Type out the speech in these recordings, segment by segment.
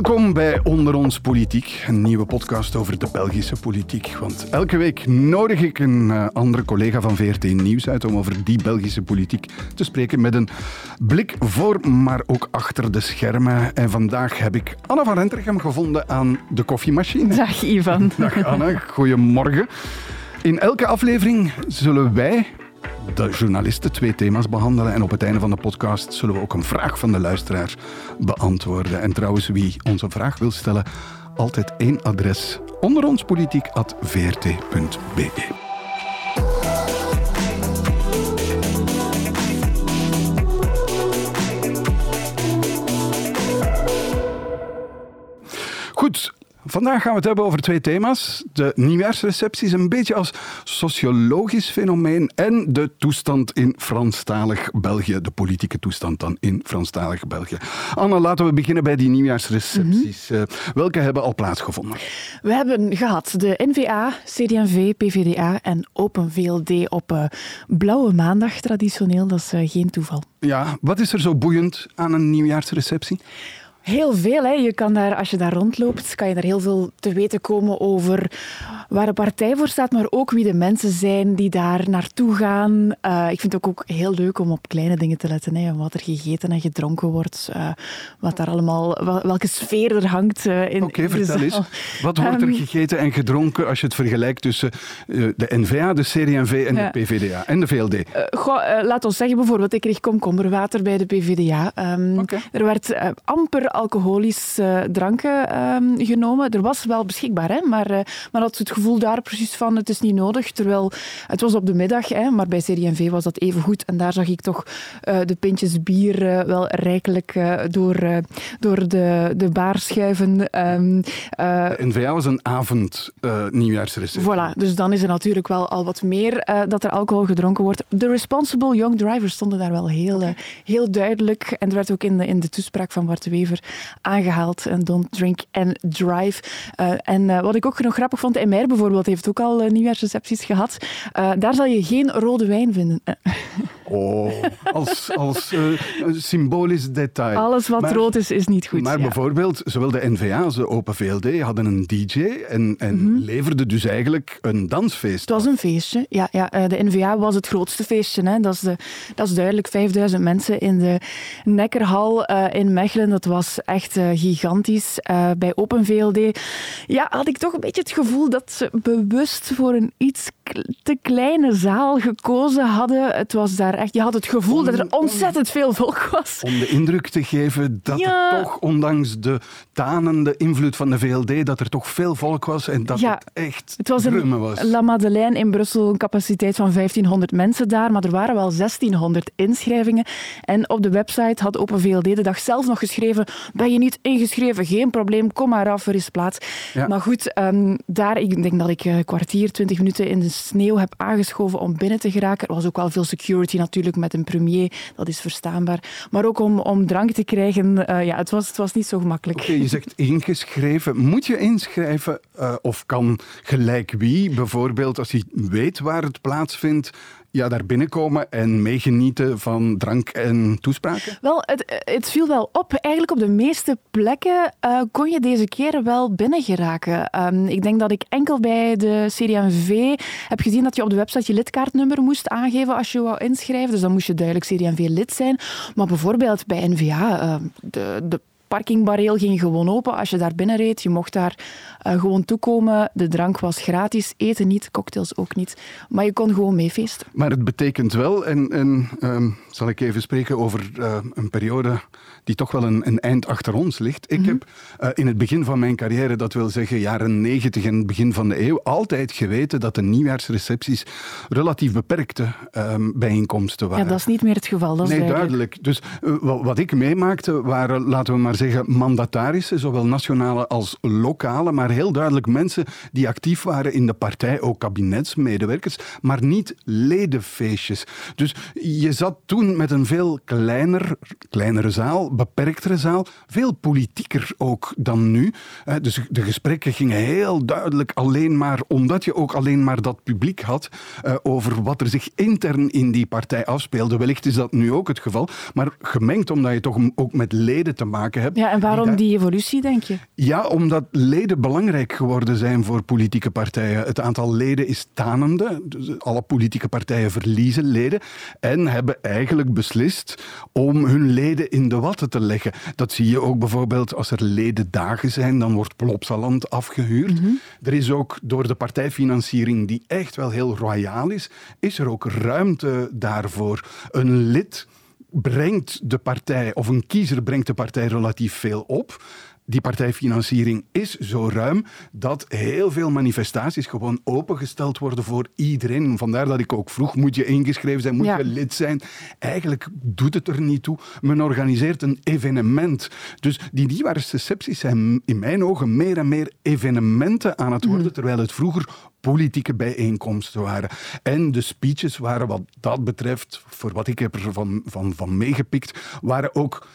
Welkom bij Onder ons Politiek, een nieuwe podcast over de Belgische politiek. Want elke week nodig ik een uh, andere collega van VRT Nieuws uit om over die Belgische politiek te spreken met een blik voor, maar ook achter de schermen. En vandaag heb ik Anna van Rentergem gevonden aan de koffiemachine. Dag Ivan. Dag Anna, goedemorgen. In elke aflevering zullen wij de journalisten twee thema's behandelen. En op het einde van de podcast zullen we ook een vraag van de luisteraar beantwoorden. En trouwens, wie onze vraag wil stellen, altijd één adres. Onder ons politiek.vrt.be. Goed, Vandaag gaan we het hebben over twee thema's. De nieuwjaarsreceptie is een beetje als sociologisch fenomeen en de toestand in Franstalig België. De politieke toestand dan in Franstalig België. Anna, laten we beginnen bij die nieuwjaarsrecepties. Mm welke hebben al plaatsgevonden? We hebben gehad de NVA, CD&V, PVDA en Open VLD op uh, Blauwe Maandag traditioneel. Dat is uh, geen toeval. Ja, wat is er zo boeiend aan een nieuwjaarsreceptie? Heel veel. Hè. Je kan daar, als je daar rondloopt, kan je daar heel veel te weten komen over waar een partij voor staat, maar ook wie de mensen zijn die daar naartoe gaan. Uh, ik vind het ook, ook heel leuk om op kleine dingen te letten. Hè. Wat er gegeten en gedronken wordt. Uh, wat daar allemaal, welke sfeer er hangt uh, in Oké, okay, vertel eens. Wat wordt er um, gegeten en gedronken als je het vergelijkt tussen de NVA, de CD&V en de PVDA en de VLD? Goh, laat ons zeggen bijvoorbeeld, ik kreeg komkommerwater bij de PVDA. Um, okay. Er werd amper alcoholische dranken um, genomen. Er was wel beschikbaar, hè, maar, uh, maar had het gevoel daar precies van het is niet nodig. Terwijl het was op de middag, hè, maar bij CD&V was dat even goed. En daar zag ik toch uh, de pintjes bier uh, wel rijkelijk door, door de, de baar schuiven. Um, de NVA was een avond nieuwjaarsreceptie. Voilà, dus dan is er natuurlijk wel al wat meer dat er alcohol gedronken wordt. De responsible young drivers stonden daar wel heel, okay. heel duidelijk. En er werd ook in de, in de toespraak van Bart de Wever aangehaald. En don't drink and drive. Uh, en uh, wat ik ook nog grappig vond, MR bijvoorbeeld heeft ook al uh, nieuwjaarsrecepties gehad. daar zal je geen rode wijn vinden. Oh, als, als symbolisch detail. Alles wat maar, rood is, is niet goed. Maar ja. bijvoorbeeld, zowel de NVA als de Open VLD hadden een DJ en, en mm -hmm. leverden dus eigenlijk een dansfeest. Het was een feestje, ja. ja de NVA was het grootste feestje. Hè. Dat, is de, dat is duidelijk 5000 mensen in de Nekkerhal in Mechelen. Dat was echt uh, gigantisch. Bij Open VLD ja, had ik toch een beetje het gevoel dat ze bewust voor een iets te kleine zaal gekozen hadden. Het was daar echt, je had het gevoel om, dat er ontzettend om, veel volk was. Om de indruk te geven dat ja. toch, ondanks de tanende invloed van de VLD, dat er toch veel volk was en dat ja. het echt het was was. La Madeleine in Brussel een capaciteit van 1500 mensen daar, maar er waren wel 1600 inschrijvingen. En op de website had Open VLD de dag zelf nog geschreven ben je niet ingeschreven, geen probleem, kom maar af, er is plaats. Ja. Maar goed, um, daar, ik denk dat ik een kwartier, twintig minuten in de sneeuw heb aangeschoven om binnen te geraken. Er was ook wel veel security natuurlijk met een premier, dat is verstaanbaar. Maar ook om, om drank te krijgen, uh, ja, het was, het was niet zo gemakkelijk. Okay, je zegt ingeschreven. Moet je inschrijven uh, of kan gelijk wie, bijvoorbeeld als hij weet waar het plaatsvindt, ja, daar binnenkomen en meegenieten van drank en toespraken? Wel, het, het viel wel op. Eigenlijk op de meeste plekken uh, kon je deze keer wel binnen geraken. Um, ik denk dat ik enkel bij de CD&V heb gezien dat je op de website je lidkaartnummer moest aangeven als je wou inschrijven. Dus dan moest je duidelijk CD&V-lid zijn. Maar bijvoorbeeld bij NVA, uh, de, de parkingbareel ging gewoon open. Als je daar binnen reed, je mocht daar uh, gewoon toekomen. De drank was gratis, eten niet, cocktails ook niet. Maar je kon gewoon meefeesten. Maar het betekent wel, en, en um, zal ik even spreken over uh, een periode die toch wel een, een, eind achter ons ligt. Ik mm -hmm. heb uh, in het begin van mijn carrière, dat wil zeggen jaren negentig en het begin van de eeuw, altijd geweten dat de nieuwjaarsrecepties relatief beperkte um, bijeenkomsten waren. Ja, dat is niet meer het geval. Dat nee, duidelijk. Dus wat ik meemaakte waren, laten we maar zeggen, mandatarissen, zowel nationale als lokale, maar heel duidelijk mensen die actief waren in de partij, ook kabinetsmedewerkers, maar niet ledenfeestjes. Dus je zat toen met een veel kleiner, kleinere zaal, beperktere zaal, veel politieker ook dan nu. Dus de gesprekken gingen heel duidelijk alleen maar, omdat je ook alleen maar dat publiek had, over wat er zich intern in die partij afspeelde. Wellicht is dat nu ook het geval, maar gemengd omdat je toch ook met leden te maken hebt hebt. Ja, en waarom die, die evolutie, denk je? Ja, omdat leden belangrijk geworden zijn voor politieke partijen. Het aantal leden is tanende. Dus alle politieke partijen verliezen leden en hebben eigenlijk beslist om hun leden in de watten te leggen. Dat zie je ook bijvoorbeeld als er ledendagen zijn, dan wordt Plopsaland afgehuurd. Mhm. Er is ook door de partijfinanciering, die echt wel heel royaal is, is er ook ruimte daarvoor. Een lid brengt de partij, of een kiezer brengt de partij relatief veel op die partijfinanciering is zo ruim dat heel veel manifestaties gewoon opengesteld worden voor iedereen. Vandaar dat ik ook vroeg, moet je ingeschreven zijn, moet Ja. je lid zijn? Eigenlijk doet het er niet toe. Men organiseert een evenement. Dus die nieuwjaarsrecepties zijn in mijn ogen meer en meer evenementen aan het worden, terwijl het vroeger politieke bijeenkomsten waren. En de speeches waren wat dat betreft, voor wat ik heb ervan van, van meegepikt, waren ook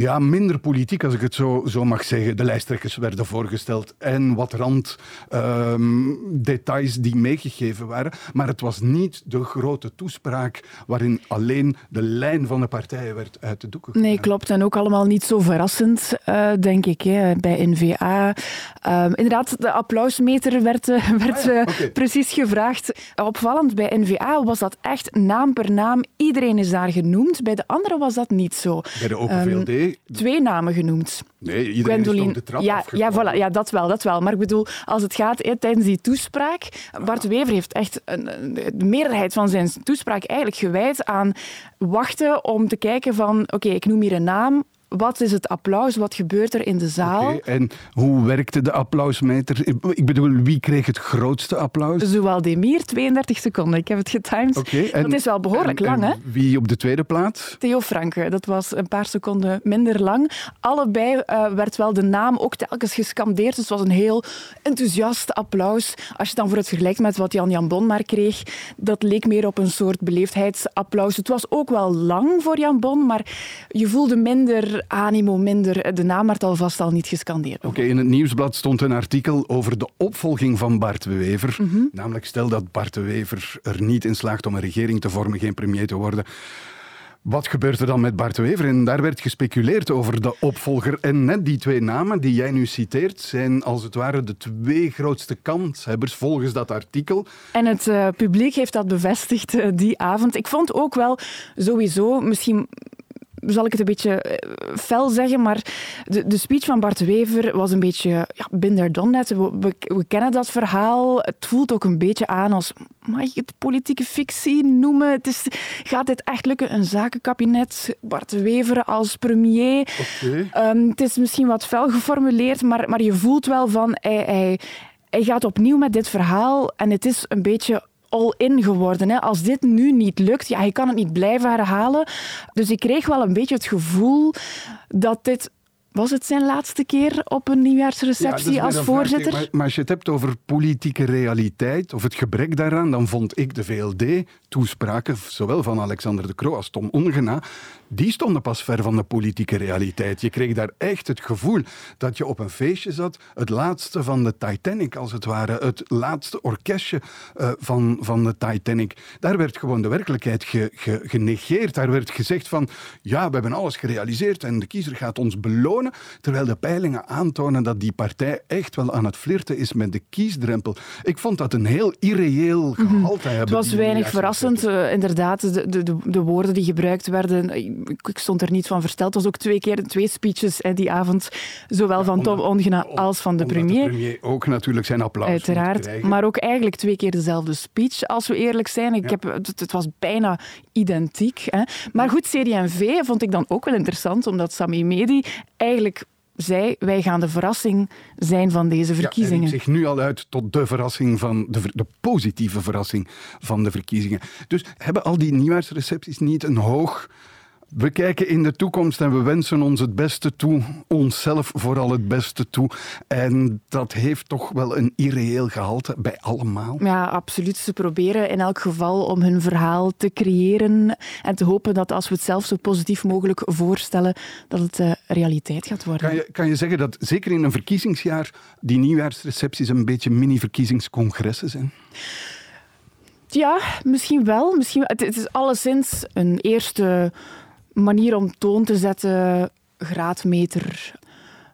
ja, minder politiek, als ik het zo, zo mag zeggen. De lijsttrekkers werden voorgesteld en wat randdetails die meegegeven waren. Maar het was niet de grote toespraak waarin alleen de lijn van de partijen werd uit de doeken gedaan. Nee, klopt. En ook allemaal niet zo verrassend, eh, denk ik, hè, bij NVA. Ehm, inderdaad, de applausmeter werd, eh, werd Ah ja, eh, precies gevraagd. Opvallend, bij NVA was dat echt naam per naam. Iedereen is daar genoemd. Bij de andere was dat niet zo. Bij de Open Ehm, Twee namen genoemd. Nee, iedereen op de trap ja, ja, voilà, ja, dat wel, dat wel. Maar ik bedoel, als het gaat tijdens die toespraak... Bart Wever heeft echt een, een- de meerderheid van zijn toespraak eigenlijk gewijd aan wachten om te kijken van... Oké, ik noem hier een naam. Wat is het applaus? Wat gebeurt er in de zaal? En hoe werkte de applausmeter? Ik bedoel, wie kreeg het grootste applaus? Zowel Demir, 32 seconden. Ik heb het getimed. En- dat is wel behoorlijk en- lang, hè? Wie op de tweede plaats? Theo Franke, dat was een paar seconden minder lang. Allebei eh, werd wel de naam ook telkens gescandeerd. Dus het was een heel enthousiast applaus. Als je dan voor het vergelijkt met wat Jan Jan Bon maar kreeg, dat leek meer op een soort beleefdheidsapplaus. Het was ook wel lang voor Jan Bon, maar je voelde minder animo, minder. De naam werd alvast al niet gescandeerd. Oké, in het nieuwsblad stond een artikel over de opvolging van Bart de Wever. Mhm. Namelijk, stel dat Bart de Wever er niet in slaagt om een regering te vormen, geen premier te worden. Wat gebeurt er dan met Bart de Wever? En daar werd gespeculeerd over de opvolger. En net die twee namen die jij nu citeert, zijn als het ware de twee grootste kanshebbers volgens dat artikel. En het eh, publiek heeft dat bevestigd eh, die avond. Ik vond ook wel sowieso, misschien zal ik het een beetje eh, fel zeggen, maar de, de speech van Bart Wever was een beetje ja, binder done net. We, we, we kennen dat verhaal. Het voelt ook een beetje aan als, mag je het politieke fictie noemen? Het is, gaat dit echt lukken? Een zakenkabinet, Bart Wever als premier. Ehm, het is misschien wat fel geformuleerd, maar, maar je voelt wel van hij, hij, hij gaat opnieuw met dit verhaal en het is een beetje all-in geworden. Hè. Als dit nu niet lukt, ja, hij kan het niet blijven herhalen. Dus ik kreeg wel een beetje het gevoel dat dit... Was het zijn laatste keer op een Ja, nieuwjaarsreceptie als voorzitter? Maar, maar als je het hebt over politieke realiteit of het gebrek daaraan, dan vond ik de VLD-toespraken, zowel van Alexander de Croo als Tom Ongena, die stonden pas ver van de politieke realiteit. Je kreeg daar echt het gevoel dat je op een feestje zat, het laatste van de Titanic als het ware, het laatste orkestje eh, van, van de Titanic. Daar werd gewoon de werkelijkheid ge- ge- genegeerd. Daar werd gezegd van, ja, we hebben alles gerealiseerd en de kiezer gaat ons belonen, terwijl de peilingen aantonen dat die partij echt wel aan het flirten is met de kiesdrempel. Ik vond dat een heel irreëel gehalte hebben. Mhm. Het was weinig verrassend. eh, inderdaad, de, de, de, de woorden die gebruikt werden, ik, stond er niet van versteld. Het was ook twee keer twee speeches hè, die avond, zowel van Tom Ongena als van de premier. de premier ook natuurlijk zijn applaus Uiteraard, maar ook eigenlijk twee keer dezelfde speech, als we eerlijk zijn. Ik Ja. heb, het, het was bijna identiek. Hè. Maar goed, CD&V vond ik dan ook wel interessant, omdat Sami Medi eigenlijk zei, wij gaan de verrassing zijn van deze Ja, verkiezingen. riep zich nu al uit tot de verrassing van de, ver- de positieve verrassing van de verkiezingen. Dus hebben al die nieuwjaarsrecepties niet een hoog. We kijken in de toekomst en we wensen ons het beste toe, onszelf vooral het beste toe. En dat heeft toch wel een irreëel gehalte bij allemaal. Ja, absoluut. Ze proberen in elk geval om hun verhaal te creëren en te hopen dat als we het zelf zo positief mogelijk voorstellen, dat het eh, realiteit gaat worden. Kan je, kan je zeggen dat zeker in een verkiezingsjaar die nieuwjaarsrecepties een beetje mini-verkiezingscongressen zijn? Ja, misschien wel. Misschien, het, het is alleszins een eerste manier om toon te zetten graadmeter.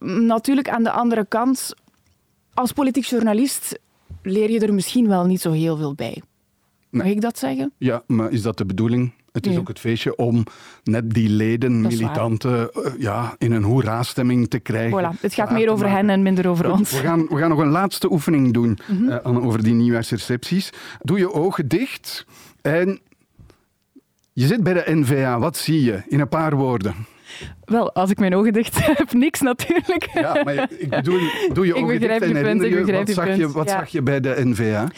Natuurlijk, aan de andere kant, als politiek journalist leer je er misschien wel niet zo heel veel bij. Mag ik dat zeggen? Ja, maar is dat de bedoeling? Het is ook het feestje om net die leden, militanten, uh, ja, in een hoera-stemming te krijgen. Voilà. Het gaat meer over hen en minder over ons. We gaan, we gaan nog een laatste oefening doen mm -hmm. uh, over die nieuwjaarsrecepties. Doe je ogen dicht en je zit bij de NVA. Wat zie je in een paar woorden? Wel, als ik mijn ogen dicht heb, niks natuurlijk. Ja, maar ik bedoel, doe je ogen dicht en herinner je, wat, zag je, wat ja. zag je bij de NVA?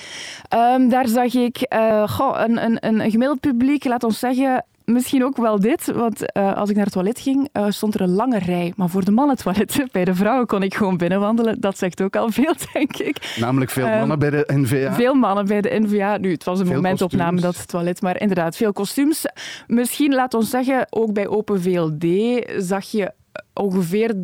Um, daar zag ik uh, goh, een, een, een gemiddeld publiek, laat ons zeggen, misschien ook wel dit, want uh, als ik naar het toilet ging, uh, stond er een lange rij. Maar voor de mannentoiletten, bij de vrouwen kon ik gewoon binnenwandelen. Dat zegt ook al veel, denk ik. Namelijk veel mannen um, bij de NVA? Veel mannen bij de NVA. Nu, het was een veel momentopname, dat toilet, maar inderdaad, veel kostuums. Misschien, laat ons zeggen, ook bij Open VLD zag je ongeveer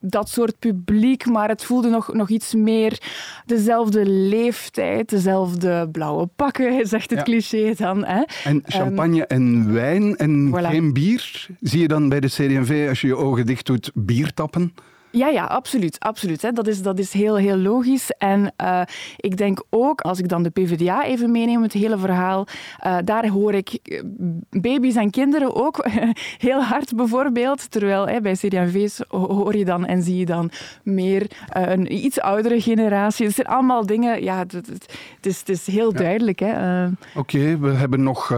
dat soort publiek, maar het voelde nog, nog iets meer dezelfde leeftijd, dezelfde blauwe pakken, zegt het ja. cliché dan. Hè? En champagne um, en wijn en voilà. geen bier? Zie je dan bij de CD&V, als je je ogen dicht doet, bier tappen? Ja, ja, absoluut. absoluut hè. Dat, is, dat is heel, heel logisch. En uh, ik denk ook, als ik dan de PvdA even meeneem, het hele verhaal, uh, daar hoor ik baby's en kinderen ook heel hard bijvoorbeeld. Terwijl hè, bij CD&V's hoor je dan en zie je dan meer uh, een iets oudere generatie. Het zijn allemaal dingen, ja, het, is, het is heel ja. duidelijk. Oké, okay, we hebben nog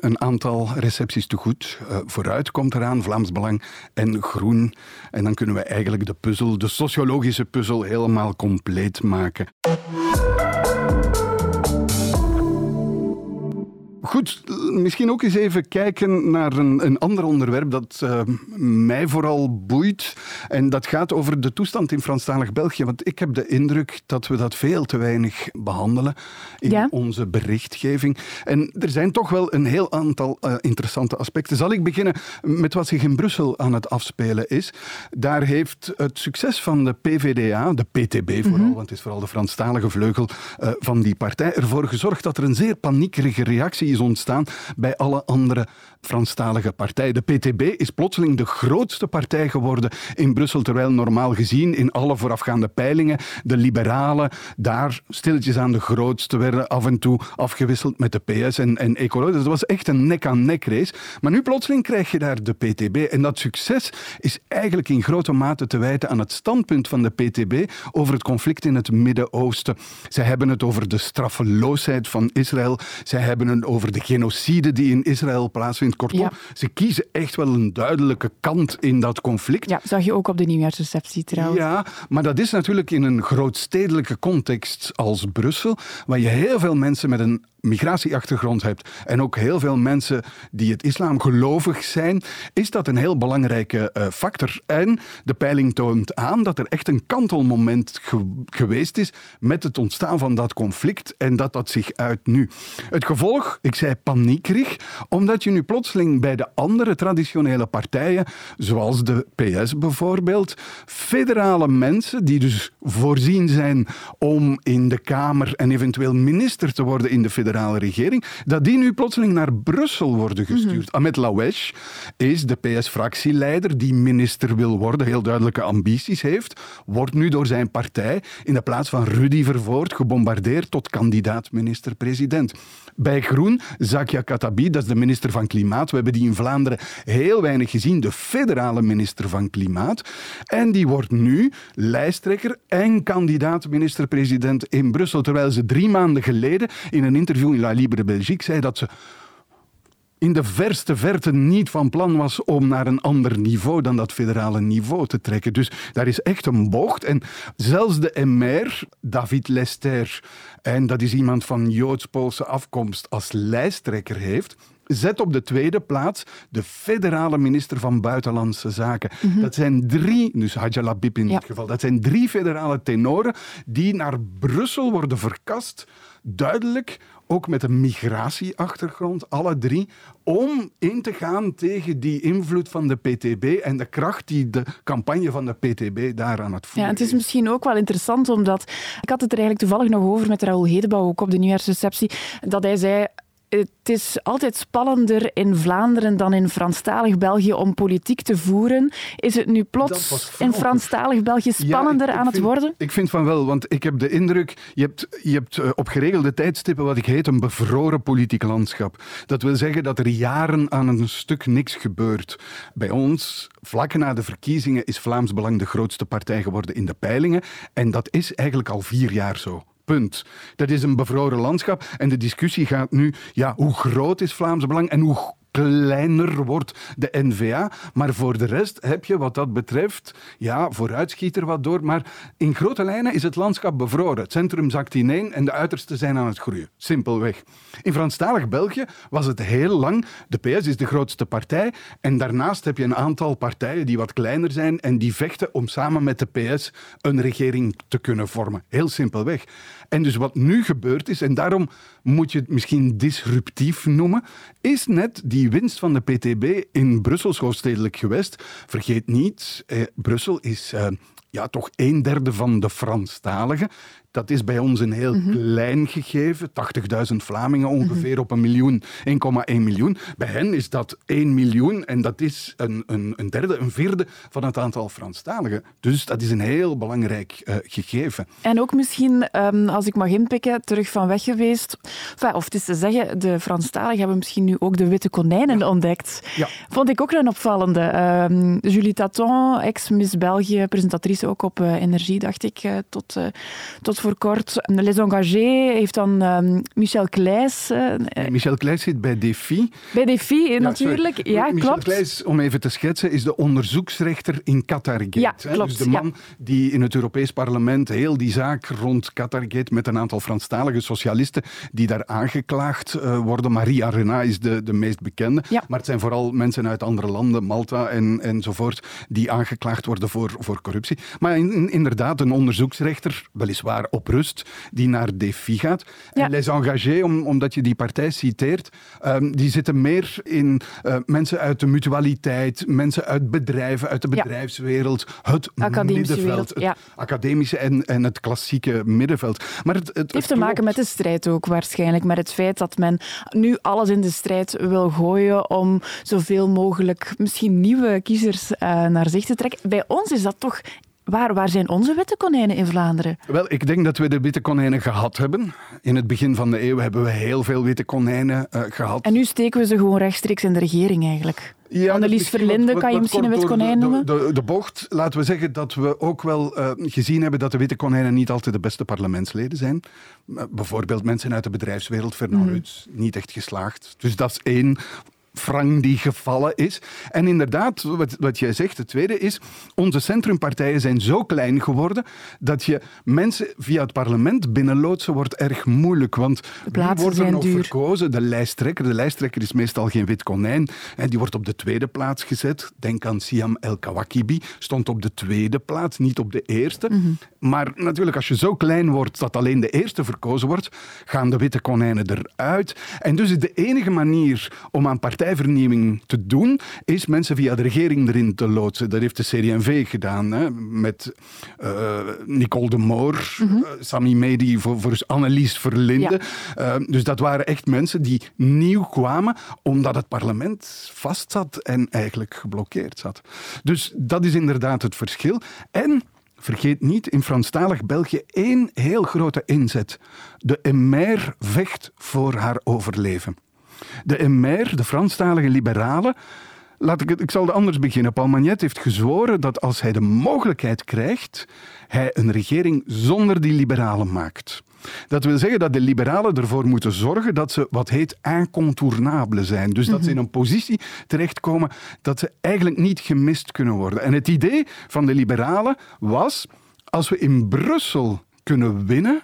een aantal recepties te goed. vooruit komt eraan, Vlaams Belang en Groen. En dan kunnen we eigenlijk de puzzel, de sociologische puzzel, helemaal compleet maken. Goed, misschien ook eens even kijken naar een, een ander onderwerp dat uh, mij vooral boeit. En dat gaat over de toestand in Franstalig België. Want ik heb de indruk dat we dat veel te weinig behandelen in ja. onze berichtgeving. En er zijn toch wel een heel aantal uh, interessante aspecten. Zal ik beginnen met wat zich in Brussel aan het afspelen is? Daar heeft het succes van de PVDA, de PTB vooral, mm -hmm. want het is vooral de Franstalige vleugel uh, van die partij, ervoor gezorgd dat er een zeer paniekerige reactie is ontstaan bij alle andere Franstalige partijen. De PTB is plotseling de grootste partij geworden in Brussel, terwijl normaal gezien in alle voorafgaande peilingen de liberalen daar stilletjes aan de grootste werden, af en toe afgewisseld met de PS en, en Ecolo. Dus was echt een nek-aan-nek race. Maar nu plotseling krijg je daar de PTB. En dat succes is eigenlijk in grote mate te wijten aan het standpunt van de PTB over het conflict in het Midden-Oosten. Zij hebben het over de straffeloosheid van Israël. Zij hebben het over de genocide die in Israël plaatsvindt. Kortom, ja. ze kiezen echt wel een duidelijke kant in dat conflict. Ja, zag je ook op de nieuwjaarsreceptie trouwens. Ja, maar dat is natuurlijk in een grootstedelijke context als Brussel, waar je heel veel mensen met een migratieachtergrond hebt en ook heel veel mensen die het islam gelovig zijn, is dat een heel belangrijke uh, factor. En de peiling toont aan dat er echt een kantelmoment ge geweest is met het ontstaan van dat conflict en dat dat zich uit nu. Het gevolg, ik zei paniekerig, omdat je nu plotseling bij de andere traditionele partijen, zoals de PS bijvoorbeeld, federale mensen die dus voorzien zijn om in de Kamer en eventueel minister te worden in de federale regering, dat die nu plotseling naar Brussel worden gestuurd. Mm -hmm. Ahmed Lawesh is de PS-fractieleider die minister wil worden, heel duidelijke ambities heeft, wordt nu door zijn partij in de plaats van Rudy Vervoort gebombardeerd tot kandidaat minister-president. Bij Groen, Zakia Katabi, dat is de minister van Klimaat. We hebben die in Vlaanderen heel weinig gezien, de federale minister van Klimaat. En die wordt nu lijsttrekker en kandidaat minister-president in Brussel, terwijl ze drie maanden geleden in een interview in La Libre Belgique zei dat ze in de verste verte niet van plan was om naar een ander niveau dan dat federale niveau te trekken. Dus daar is echt een bocht. En zelfs de MR, David Lester, en dat is iemand van Joods-Poolse afkomst, als lijsttrekker heeft, zet op de tweede plaats de federale minister van Buitenlandse Zaken. Mm -hmm. Dat zijn drie, dus Hadja Labib in ja. dit geval, dat zijn drie federale tenoren die naar Brussel worden verkast, duidelijk ook met een migratieachtergrond, alle drie, om in te gaan tegen die invloed van de PTB en de kracht die de campagne van de PTB daar aan het voeren Ja, het is. misschien ook wel interessant, omdat ik had het er eigenlijk toevallig nog over met Raoul Hedebouw, ook op de nieuwjaarsreceptie, dat hij zei het is altijd spannender in Vlaanderen dan in Franstalig België om politiek te voeren. Is het nu plots in Franstalig België spannender aan het worden? Ik vind van wel, want ik heb de indruk, je hebt, je hebt eh, op geregelde tijdstippen wat ik heet een bevroren politiek landschap. Dat wil zeggen dat er jaren aan een stuk niks gebeurt. Bij ons, vlak na de verkiezingen, is Vlaams Belang de grootste partij geworden in de peilingen. En dat is eigenlijk al vier jaar zo. Punt. Dat is een bevroren landschap. En de discussie gaat nu, ja, hoe groot is Vlaams Belang en hoe kleiner wordt de NVA. Maar voor de rest heb je wat dat betreft, ja, vooruitschiet er wat door. Maar in grote lijnen is het landschap bevroren. Het centrum zakt ineen en de uitersten zijn aan het groeien. Simpelweg. In Franstalig België was het heel lang, de PS is de grootste partij. En daarnaast heb je een aantal partijen die wat kleiner zijn en die vechten om samen met de PS een regering te kunnen vormen. Heel simpelweg. En dus wat nu gebeurd is, en daarom moet je het misschien disruptief noemen, is net die winst van de PTB in Brussels hoofdstedelijk gewest. Vergeet niet, eh, Brussel is eh, ja, toch een derde van de Franstaligen. Dat is bij ons een heel mhm. klein gegeven. 80.000 Vlamingen ongeveer mhm. op een miljoen, 1,1 miljoen. Bij hen is dat 1 miljoen en dat is een, een, een derde, een vierde van het aantal Franstaligen. Dus dat is een heel belangrijk uh, gegeven. En ook misschien, um, als ik mag inpikken, terug van weg geweest. Enfin, of het is te zeggen, de Franstaligen hebben misschien nu ook de witte konijnen ja. ontdekt. Ja. Vond ik ook een opvallende. Um, Julie Taton, ex-Miss België, presentatrice ook op uh, Energie, dacht ik, uh, tot, tot voor kort. Les Engagés heeft dan um, Michel Kleijs. Uh, Michel Kleijs zit bij Defi. Bij Defi, ja, natuurlijk. Ja, Michel klopt. Kleijs, om even te schetsen, is de onderzoeksrechter in Qatargate. Ja, klopt. Dus de man die in het Europees Parlement heel die zaak rond Qatargate met een aantal Franstalige socialisten die daar aangeklaagd uh, worden. Maria Arena is de, de meest bekende. Ja. Maar het zijn vooral mensen uit andere landen, Malta en, enzovoort, die aangeklaagd worden voor, voor corruptie. Maar in, inderdaad, een onderzoeksrechter, weliswaar op rust, die naar Defi gaat. En Les Engagés, om, omdat je die partij citeert, um, die zitten meer in uh, mensen uit de mutualiteit, mensen uit bedrijven, uit de bedrijfswereld, het middenveld, het academische en, en het klassieke middenveld. Maar het, het, het heeft te maken met de strijd ook waarschijnlijk, met het feit dat men nu alles in de strijd wil gooien om zoveel mogelijk misschien nieuwe kiezers uh, naar zich te trekken. Bij ons is dat toch Waar, waar zijn onze witte konijnen in Vlaanderen? Wel, ik denk dat we de witte konijnen gehad hebben. In het begin van de eeuw hebben we heel veel witte konijnen uh, gehad. En nu steken we ze gewoon rechtstreeks in de regering eigenlijk. Ja, Annelies Verlinde, kan je misschien een wit konijn noemen? De, de, de, bocht, laten we zeggen dat we ook wel uh, gezien hebben dat de witte konijnen niet altijd de beste parlementsleden zijn. Bijvoorbeeld mensen uit de bedrijfswereld, Fernand mm. Ruts, niet echt geslaagd. Dus dat is één frang die gevallen is. En inderdaad, wat, wat jij zegt, het tweede is, onze centrumpartijen zijn zo klein geworden dat je mensen via het parlement binnenloodsen wordt erg moeilijk. Want die worden nog duur. verkozen? De lijsttrekker. De lijsttrekker is meestal geen wit konijn. En die wordt op de tweede plaats gezet. Denk aan Siam El Kawakibi. Stond op de tweede plaats, niet op de eerste. Mhm. Maar natuurlijk, als je zo klein wordt dat alleen de eerste verkozen wordt, gaan de witte konijnen eruit. En dus is de enige manier om aan partijen partijvernieuwing te doen, is mensen via de regering erin te loodsen. Dat heeft de CD&V gedaan, hè, met uh, Nicole de Moor, mm -hmm. uh, Sami Medi voor, voor Annelies Verlinde. Ja. Uh, dus dat waren echt mensen die nieuw kwamen, omdat het parlement vastzat en eigenlijk geblokkeerd zat. Dus dat is inderdaad het verschil. En vergeet niet, in Franstalig België één heel grote inzet. De MR vecht voor haar overleven. De MR, de Franstalige liberalen, Laat ik, ik zal het anders beginnen. Paul Magnet heeft gezworen dat als hij de mogelijkheid krijgt, hij een regering zonder die liberalen maakt. Dat wil zeggen dat de liberalen ervoor moeten zorgen dat ze wat heet incontournabele zijn. Dus dat ze in een positie terechtkomen dat ze eigenlijk niet gemist kunnen worden. En het idee van de liberalen was, als we in Brussel kunnen winnen,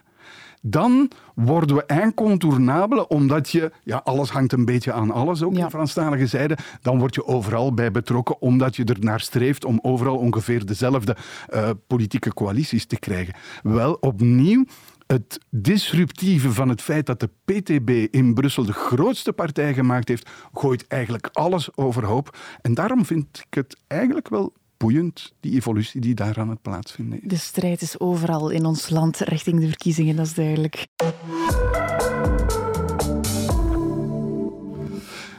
dan worden we incontournabele, omdat je, ja, alles hangt een beetje aan alles, ook ja. de Franstalige zijde, dan word je overal bij betrokken, omdat je er naar streeft om overal ongeveer dezelfde uh, politieke coalities te krijgen. Wel, opnieuw, het disruptieve van het feit dat de PTB in Brussel de grootste partij gemaakt heeft, gooit eigenlijk alles overhoop. En daarom vind ik het eigenlijk wel boeiend, die evolutie die daar aan het plaatsvinden is. De strijd is overal in ons land richting de verkiezingen, dat is duidelijk.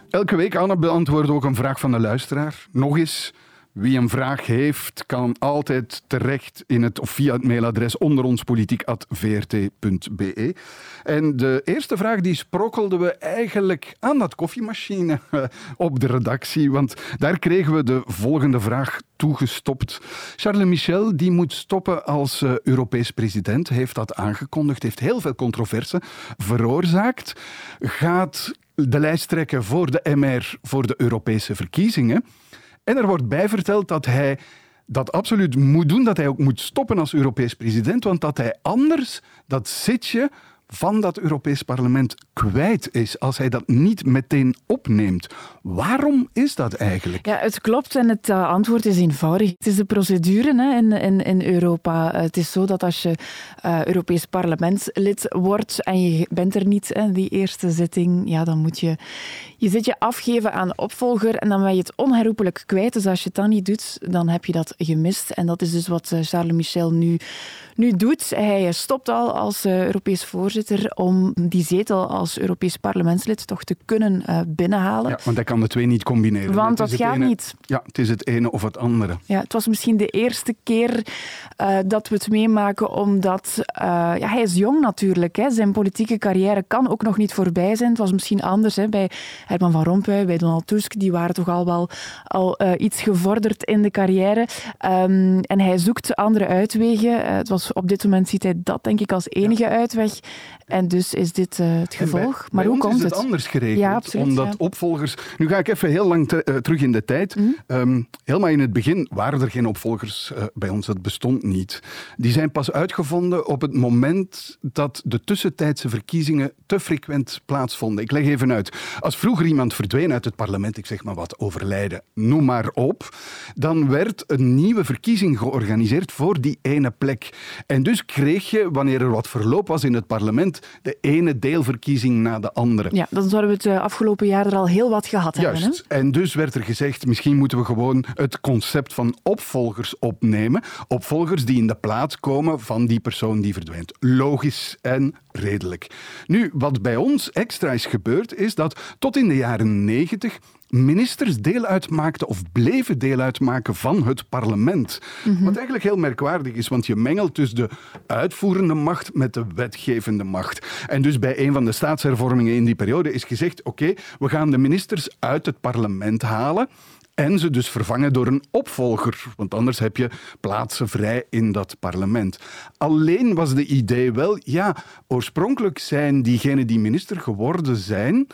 Elke week, Anne, beantwoorden ook een vraag van de luisteraar. Nog eens, wie een vraag heeft, kan altijd terecht in het, of via het mailadres onderonspolitiek.vrt.be. En de eerste vraag die sprokkelden we eigenlijk aan dat koffiemachine eh, op de redactie, want daar kregen we de volgende vraag toegestopt. Charles Michel die moet stoppen als uh, Europees president, heeft dat aangekondigd, heeft heel veel controverse veroorzaakt. Gaat de lijst trekken voor de MR voor de Europese verkiezingen. En er wordt bij verteld dat hij dat absoluut moet doen, dat hij ook moet stoppen als Europees president, want dat hij anders dat zitje van dat Europees Parlement kwijt is als hij dat niet meteen opneemt. Waarom is dat eigenlijk? Ja, het klopt en het uh, antwoord is eenvoudig. Het is de procedure hè, in, in, in Europa. Uh, het is zo dat als je uh, Europees parlementslid wordt en je bent er niet, hè, die eerste zitting, ja, dan moet je je zit je afgeven aan de opvolger en dan ben je het onherroepelijk kwijt. Dus als je het dan niet doet, dan heb je dat gemist. En dat is dus wat Charles Michel nu, nu doet. Hij stopt al als Europees voorzitter om die zetel als Europees parlementslid toch te kunnen binnenhalen. Ja, want hij kan de twee niet combineren. Want dat gaat niet. Ja, het is het ene of het andere. Ja, het was misschien de eerste keer uh, dat we het meemaken, omdat uh, ja, hij is jong natuurlijk. Hè. Zijn politieke carrière kan ook nog niet voorbij zijn. Het was misschien anders hè, bij Herman van Rompuy, bij Donald Tusk. Die waren toch al wel al, uh, iets gevorderd in de carrière. Um, en hij zoekt andere uitwegen. het was, op dit moment ziet hij dat denk ik als enige ja. uitweg. En dus is dit het gevolg. Bij, maar bij hoe komt is het? het anders geregeld? Ja, absoluut, omdat opvolgers... Nu ga ik even heel lang te, uh, terug in de tijd. Mm -hmm. um, helemaal in het begin waren er geen opvolgers uh, bij ons. Dat bestond niet. Die zijn pas uitgevonden op het moment dat de tussentijdse verkiezingen te frequent plaatsvonden. Ik leg even uit. Als vroeger iemand verdween uit het parlement, ik zeg maar wat, overlijden, noem maar op, dan werd een nieuwe verkiezing georganiseerd voor die ene plek. En dus kreeg je, wanneer er wat verloop was in het parlement, de ene deelverkiezing na de andere. Ja, dan zouden we het uh, afgelopen jaar er al heel wat gehad Juist. hebben. Hè? En dus werd er gezegd, misschien moeten we gewoon het concept van opvolgers opnemen. Opvolgers die in de plaats komen van die persoon die verdwijnt. Logisch en redelijk. Nu, wat bij ons extra is gebeurd, is dat tot in de jaren negentig ministers deel uitmaakten of bleven deel uitmaken van het parlement. Mm -hmm. Wat eigenlijk heel merkwaardig is, want je mengelt dus de uitvoerende macht met de wetgevende macht. En dus bij een van de staatshervormingen in die periode is gezegd, oké, okay, we gaan de ministers uit het parlement halen en ze dus vervangen door een opvolger, want anders heb je plaatsen vrij in dat parlement. Alleen was de idee wel, ja, oorspronkelijk zijn diegenen die minister geworden zijn,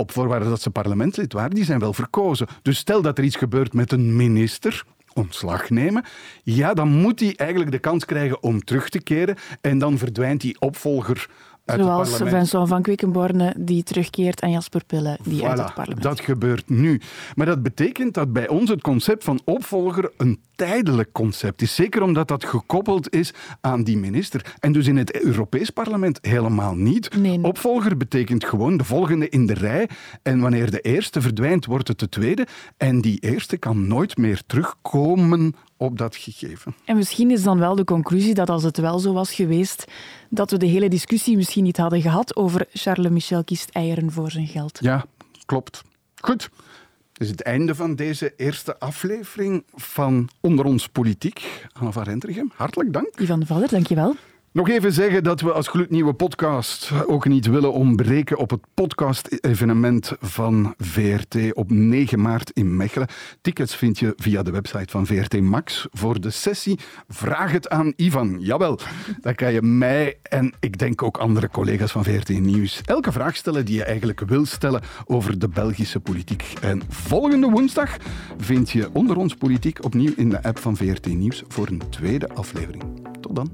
op voorwaarde dat ze parlementslid waren, die zijn wel verkozen. Dus stel dat er iets gebeurt met een minister, ontslag nemen, ja, dan moet hij eigenlijk de kans krijgen om terug te keren en dan verdwijnt die opvolger Zoals. Vincent van Quickenborne die terugkeert en Jasper Pille die voilà, uit het parlement. Dat gebeurt nu. Maar dat betekent dat bij ons het concept van opvolger een tijdelijk concept is. Zeker omdat dat gekoppeld is aan die minister. En dus in het Europees Parlement helemaal niet. Nee. Opvolger betekent gewoon de volgende in de rij. En wanneer de eerste verdwijnt, wordt het de tweede. En die eerste kan nooit meer terugkomen op dat gegeven. En misschien is dan wel de conclusie dat als het wel zo was geweest, dat we de hele discussie misschien niet hadden gehad over Charles Michel kiest eieren voor zijn geld. Ja, klopt. Goed. Is het einde van deze eerste aflevering van Onder ons Politiek. Anna van Rentergem, hartelijk dank. Ivan de Valler, dankjewel. Nog even zeggen dat we als gloednieuwe podcast ook niet willen ontbreken op het podcast-evenement van VRT op 9 maart in Mechelen. Tickets vind je via de website van VRT Max voor de sessie Vraag het aan Ivan. Jawel, daar kan je mij en ik denk ook andere collega's van VRT Nieuws elke vraag stellen die je eigenlijk wil stellen over de Belgische politiek. En volgende woensdag vind je onder ons politiek opnieuw in de app van VRT Nieuws voor een tweede aflevering. Tot dan.